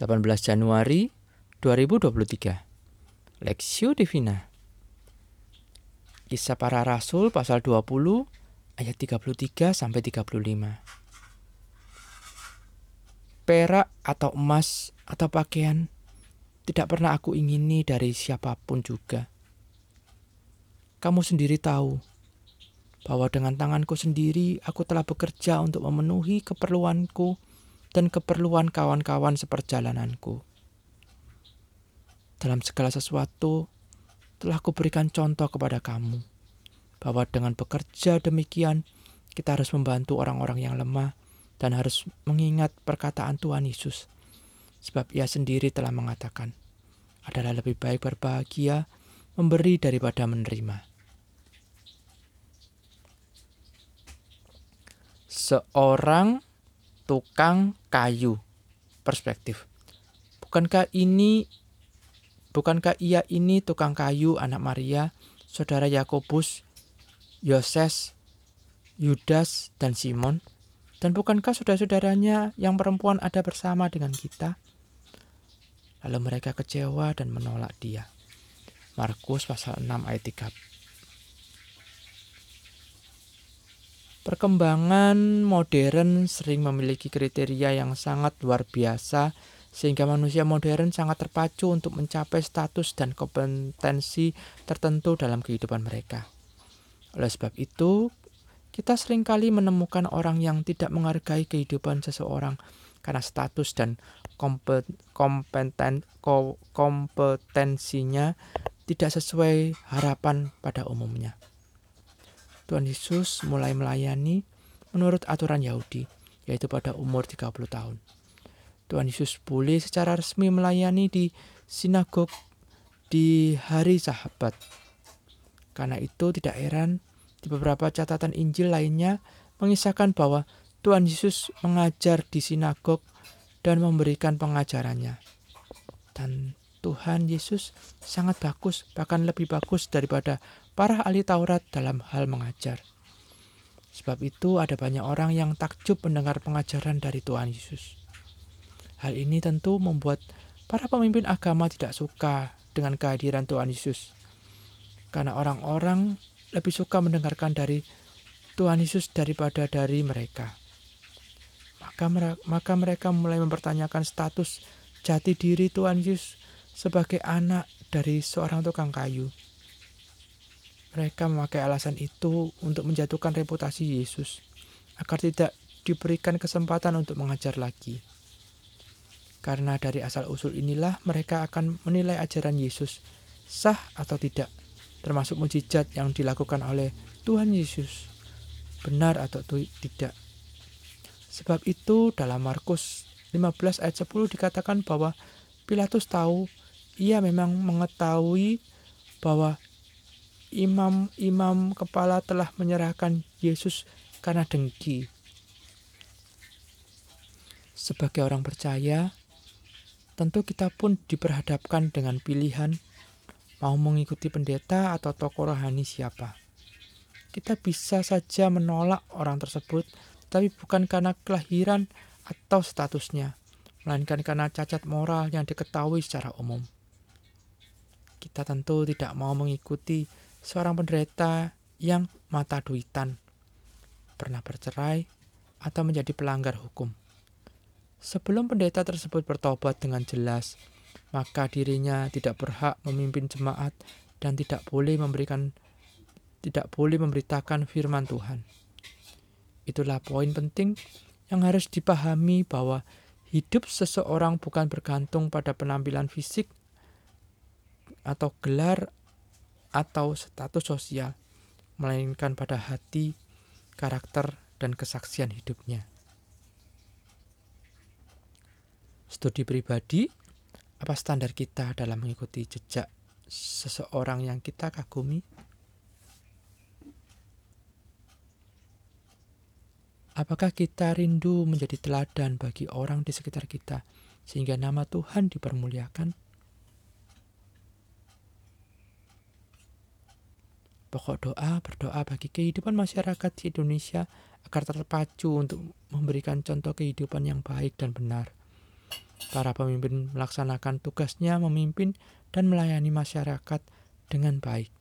18 Januari 2023. Lexio Divina. Kisah para Rasul pasal 20 ayat 33 sampai 35. Perak atau emas atau pakaian tidak pernah aku ingini dari siapa pun juga. Kamu sendiri tahu bahwa dengan tanganku sendiri aku telah bekerja untuk memenuhi keperluanku dan keperluan kawan-kawan seperjalananku. Dalam segala sesuatu, telah kuberikan contoh kepada kamu, bahwa dengan bekerja demikian, kita harus membantu orang-orang yang lemah dan harus mengingat perkataan Tuhan Yesus. Sebab ia sendiri telah mengatakan, adalah lebih baik berbahagia memberi daripada menerima. Seorang tukang kayu. Perspektif. Bukankah ini bukankah ia ini tukang kayu anak Maria, saudara Yakobus, Yoses, Yudas dan Simon? Dan bukankah saudara-saudaranya yang perempuan ada bersama dengan kita? Lalu mereka kecewa dan menolak dia. Markus pasal 6 ayat 3 Perkembangan modern sering memiliki kriteria yang sangat luar biasa sehingga manusia modern sangat terpacu untuk mencapai status dan kompetensi tertentu dalam kehidupan mereka. Oleh sebab itu, kita sering kali menemukan orang yang tidak menghargai kehidupan seseorang karena status dan kompeten, kompetensinya tidak sesuai harapan pada umumnya. Tuhan Yesus mulai melayani menurut aturan Yahudi, yaitu pada umur 30 tahun. Tuhan Yesus boleh secara resmi melayani di sinagog di hari sahabat. Karena itu tidak heran di beberapa catatan Injil lainnya mengisahkan bahwa Tuhan Yesus mengajar di sinagog dan memberikan pengajarannya. Dan Tuhan Yesus sangat bagus, bahkan lebih bagus daripada para ahli Taurat dalam hal mengajar. Sebab itu ada banyak orang yang takjub mendengar pengajaran dari Tuhan Yesus. Hal ini tentu membuat para pemimpin agama tidak suka dengan kehadiran Tuhan Yesus. Karena orang-orang lebih suka mendengarkan dari Tuhan Yesus daripada dari mereka. Maka, mereka mulai mempertanyakan status jati diri Tuhan Yesus sebagai anak dari seorang tukang kayu. Mereka memakai alasan itu untuk menjatuhkan reputasi Yesus, agar tidak diberikan kesempatan untuk mengajar lagi. Karena dari asal-usul inilah mereka akan menilai ajaran Yesus sah atau tidak, termasuk mujizat yang dilakukan oleh Tuhan Yesus, benar atau tidak. Sebab itu dalam Markus 15 ayat 10 dikatakan bahwa Pilatus tahu ia memang mengetahui bahwa imam-imam kepala telah menyerahkan Yesus karena dengki. Sebagai orang percaya, tentu kita pun diperhadapkan dengan pilihan mau mengikuti pendeta atau tokoh rohani siapa. Kita bisa saja menolak orang tersebut, tapi bukan karena kelahiran atau statusnya, melainkan karena cacat moral yang diketahui secara umum. Kita tentu tidak mau mengikuti seorang penderita yang mata duitan, pernah bercerai, atau menjadi pelanggar hukum. Sebelum pendeta tersebut bertobat dengan jelas, maka dirinya tidak berhak memimpin jemaat dan tidak boleh memberikan tidak boleh memberitakan firman Tuhan. Itulah poin penting yang harus dipahami bahwa hidup seseorang bukan bergantung pada penampilan fisik atau gelar atau status sosial, melainkan pada hati, karakter, dan kesaksian hidupnya. Studi pribadi, apa standar kita dalam mengikuti jejak seseorang yang kita kagumi? Apakah kita rindu menjadi teladan bagi orang di sekitar kita, sehingga nama Tuhan dipermuliakan? Pokok doa berdoa bagi kehidupan masyarakat di Indonesia agar terpacu untuk memberikan contoh kehidupan yang baik dan benar. para pemimpin melaksanakan tugasnya memimpin dan melayani masyarakat dengan baik.